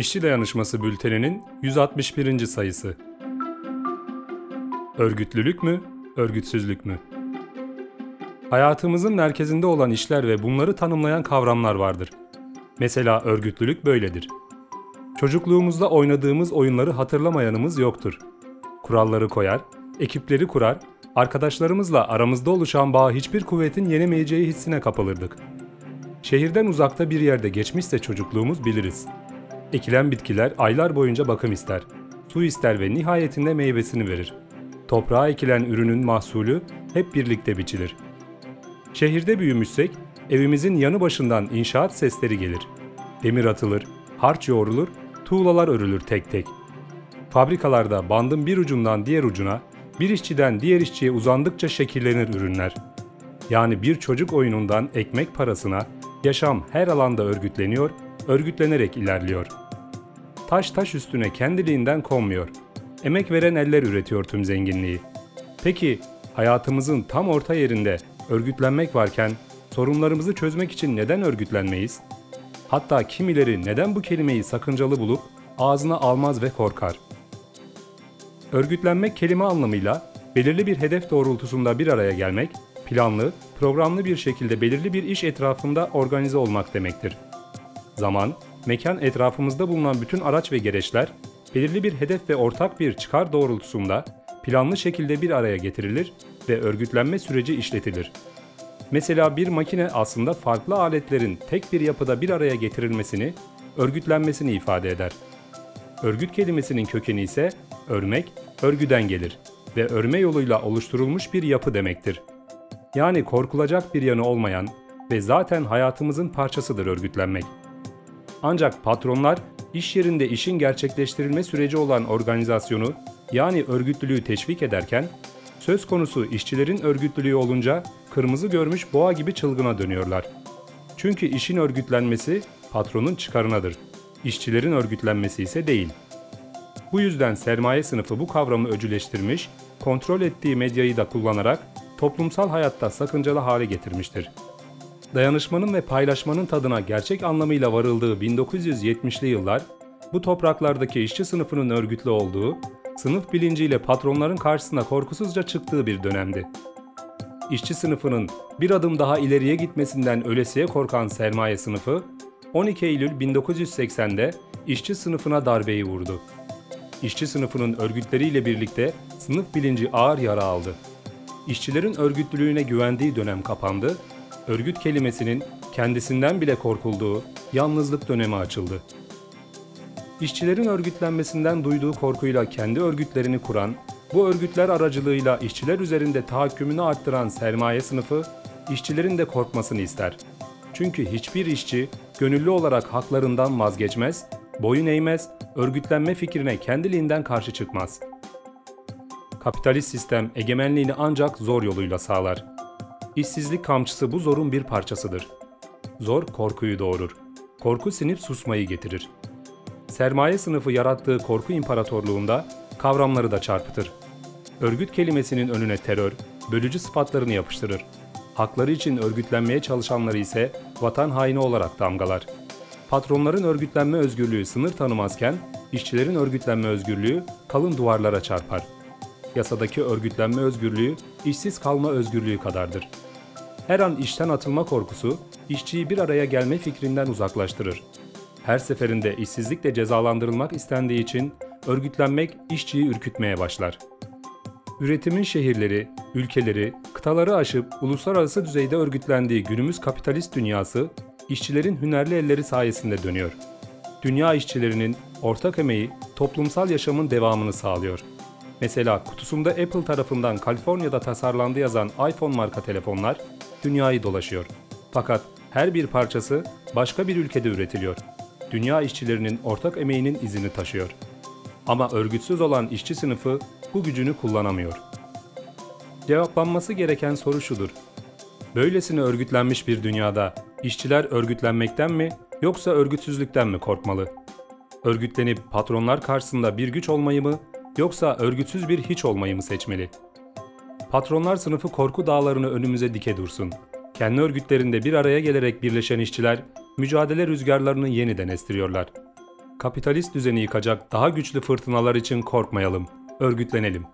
İşçi Dayanışması Bülteni'nin 161. sayısı. Örgütlülük mü, örgütsüzlük mü? Hayatımızın merkezinde olan işler ve bunları tanımlayan kavramlar vardır. Mesela örgütlülük böyledir. Çocukluğumuzda oynadığımız oyunları hatırlamayanımız yoktur. Kuralları koyar, ekipleri kurar, arkadaşlarımızla aramızda oluşan bağ hiçbir kuvvetin yenemeyeceği hissine kapılırdık. Şehirden uzakta bir yerde geçmişse çocukluğumuz biliriz. Ekilen bitkiler aylar boyunca bakım ister, su ister ve nihayetinde meyvesini verir. Toprağa ekilen ürünün mahsulü hep birlikte biçilir. Şehirde büyümüşsek evimizin yanı başından inşaat sesleri gelir. Demir atılır, harç yoğrulur, tuğlalar örülür tek tek. Fabrikalarda bandın bir ucundan diğer ucuna, bir işçiden diğer işçiye uzandıkça şekillenir ürünler. Yani bir çocuk oyunundan ekmek parasına yaşam her alanda örgütleniyor, örgütlenerek ilerliyor. Taş taş üstüne kendiliğinden konmuyor. Emek veren eller üretiyor tüm zenginliği. Peki hayatımızın tam orta yerinde örgütlenmek varken sorunlarımızı çözmek için neden örgütlenmeyiz? Hatta kimileri neden bu kelimeyi sakıncalı bulup ağzına almaz ve korkar? Örgütlenmek kelime anlamıyla belirli bir hedef doğrultusunda bir araya gelmek, planlı, programlı bir şekilde belirli bir iş etrafında organize olmak demektir. Zaman, mekan etrafımızda bulunan bütün araç ve gereçler belirli bir hedef ve ortak bir çıkar doğrultusunda planlı şekilde bir araya getirilir ve örgütlenme süreci işletilir. Mesela bir makine aslında farklı aletlerin tek bir yapıda bir araya getirilmesini, örgütlenmesini ifade eder. Örgüt kelimesinin kökeni ise örmek, örgüden gelir ve örme yoluyla oluşturulmuş bir yapı demektir. Yani korkulacak bir yanı olmayan ve zaten hayatımızın parçasıdır örgütlenmek. Ancak patronlar iş yerinde işin gerçekleştirilme süreci olan organizasyonu yani örgütlülüğü teşvik ederken söz konusu işçilerin örgütlülüğü olunca kırmızı görmüş boğa gibi çılgına dönüyorlar. Çünkü işin örgütlenmesi patronun çıkarınadır. İşçilerin örgütlenmesi ise değil. Bu yüzden sermaye sınıfı bu kavramı öcüleştirmiş, kontrol ettiği medyayı da kullanarak toplumsal hayatta sakıncalı hale getirmiştir. Dayanışmanın ve paylaşmanın tadına gerçek anlamıyla varıldığı 1970'li yıllar, bu topraklardaki işçi sınıfının örgütlü olduğu, sınıf bilinciyle patronların karşısına korkusuzca çıktığı bir dönemdi. İşçi sınıfının bir adım daha ileriye gitmesinden ölesiye korkan sermaye sınıfı, 12 Eylül 1980'de işçi sınıfına darbeyi vurdu. İşçi sınıfının örgütleriyle birlikte sınıf bilinci ağır yara aldı. İşçilerin örgütlülüğüne güvendiği dönem kapandı örgüt kelimesinin kendisinden bile korkulduğu yalnızlık dönemi açıldı. İşçilerin örgütlenmesinden duyduğu korkuyla kendi örgütlerini kuran, bu örgütler aracılığıyla işçiler üzerinde tahakkümünü arttıran sermaye sınıfı, işçilerin de korkmasını ister. Çünkü hiçbir işçi gönüllü olarak haklarından vazgeçmez, boyun eğmez, örgütlenme fikrine kendiliğinden karşı çıkmaz. Kapitalist sistem egemenliğini ancak zor yoluyla sağlar. İşsizlik kamçısı bu zorun bir parçasıdır. Zor korkuyu doğurur. Korku sinip susmayı getirir. Sermaye sınıfı yarattığı korku imparatorluğunda kavramları da çarpıtır. Örgüt kelimesinin önüne terör, bölücü sıfatlarını yapıştırır. Hakları için örgütlenmeye çalışanları ise vatan haini olarak damgalar. Patronların örgütlenme özgürlüğü sınır tanımazken, işçilerin örgütlenme özgürlüğü kalın duvarlara çarpar. Yasadaki örgütlenme özgürlüğü işsiz kalma özgürlüğü kadardır. Her an işten atılma korkusu işçiyi bir araya gelme fikrinden uzaklaştırır. Her seferinde işsizlikle cezalandırılmak istendiği için örgütlenmek işçiyi ürkütmeye başlar. Üretimin şehirleri, ülkeleri, kıtaları aşıp uluslararası düzeyde örgütlendiği günümüz kapitalist dünyası işçilerin hünerli elleri sayesinde dönüyor. Dünya işçilerinin ortak emeği toplumsal yaşamın devamını sağlıyor. Mesela kutusunda Apple tarafından Kaliforniya'da tasarlandı yazan iPhone marka telefonlar dünyayı dolaşıyor. Fakat her bir parçası başka bir ülkede üretiliyor. Dünya işçilerinin ortak emeğinin izini taşıyor. Ama örgütsüz olan işçi sınıfı bu gücünü kullanamıyor. Cevaplanması gereken soru şudur. Böylesine örgütlenmiş bir dünyada işçiler örgütlenmekten mi yoksa örgütsüzlükten mi korkmalı? Örgütlenip patronlar karşısında bir güç olmayı mı yoksa örgütsüz bir hiç olmayı mı seçmeli?'' Patronlar sınıfı korku dağlarını önümüze dike dursun. Kendi örgütlerinde bir araya gelerek birleşen işçiler mücadele rüzgarlarını yeniden estiriyorlar. Kapitalist düzeni yıkacak daha güçlü fırtınalar için korkmayalım, örgütlenelim.